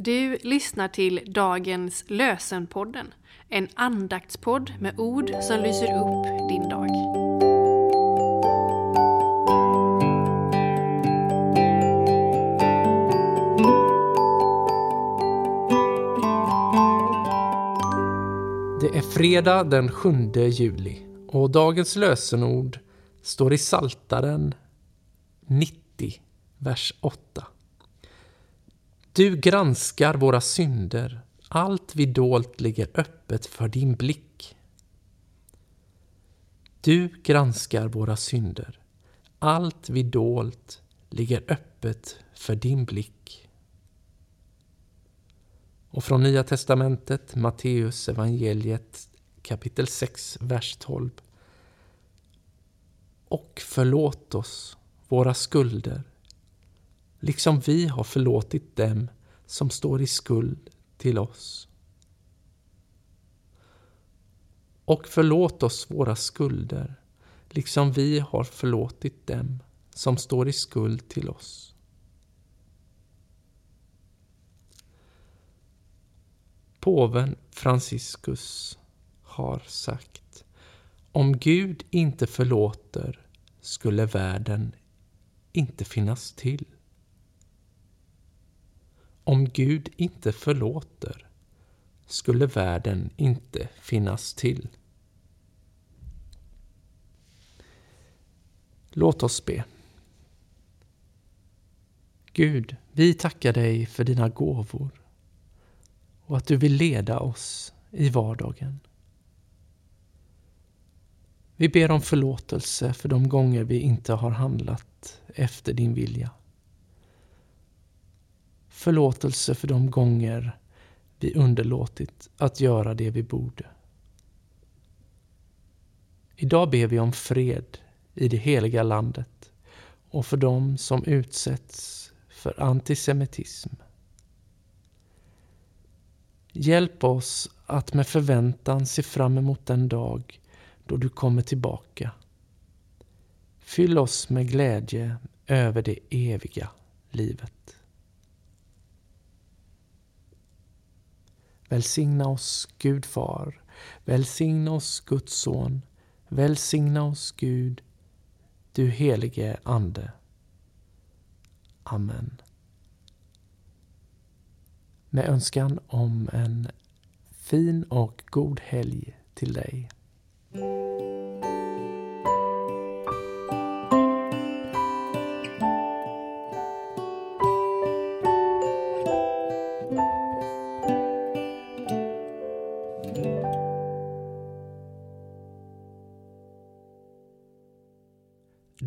Du lyssnar till dagens Lösenpodden, en andaktspodd med ord som lyser upp din dag. Det är fredag den 7 juli och dagens lösenord står i Saltaren 90, vers 8. Du granskar våra synder, allt vi dolt ligger öppet för din blick. Du granskar våra synder, allt vi dolt ligger öppet för din blick. Och från Nya Testamentet, Matteus evangeliet kapitel 6, vers 12. Och förlåt oss våra skulder, liksom vi har förlåtit dem som står i skuld till oss. Och förlåt oss våra skulder, liksom vi har förlåtit dem som står i skuld till oss. Påven Franciscus har sagt Om Gud inte förlåter skulle världen inte finnas till. Om Gud inte förlåter skulle världen inte finnas till. Låt oss be. Gud, vi tackar dig för dina gåvor och att du vill leda oss i vardagen. Vi ber om förlåtelse för de gånger vi inte har handlat efter din vilja. Förlåtelse för de gånger vi underlåtit att göra det vi borde. Idag ber vi om fred i det heliga landet och för dem som utsätts för antisemitism. Hjälp oss att med förväntan se fram emot den dag då du kommer tillbaka. Fyll oss med glädje över det eviga livet. Välsigna oss, Gud Far. Välsigna oss, Guds Son. Välsigna oss, Gud, du helige Ande. Amen. Med önskan om en fin och god helg till dig.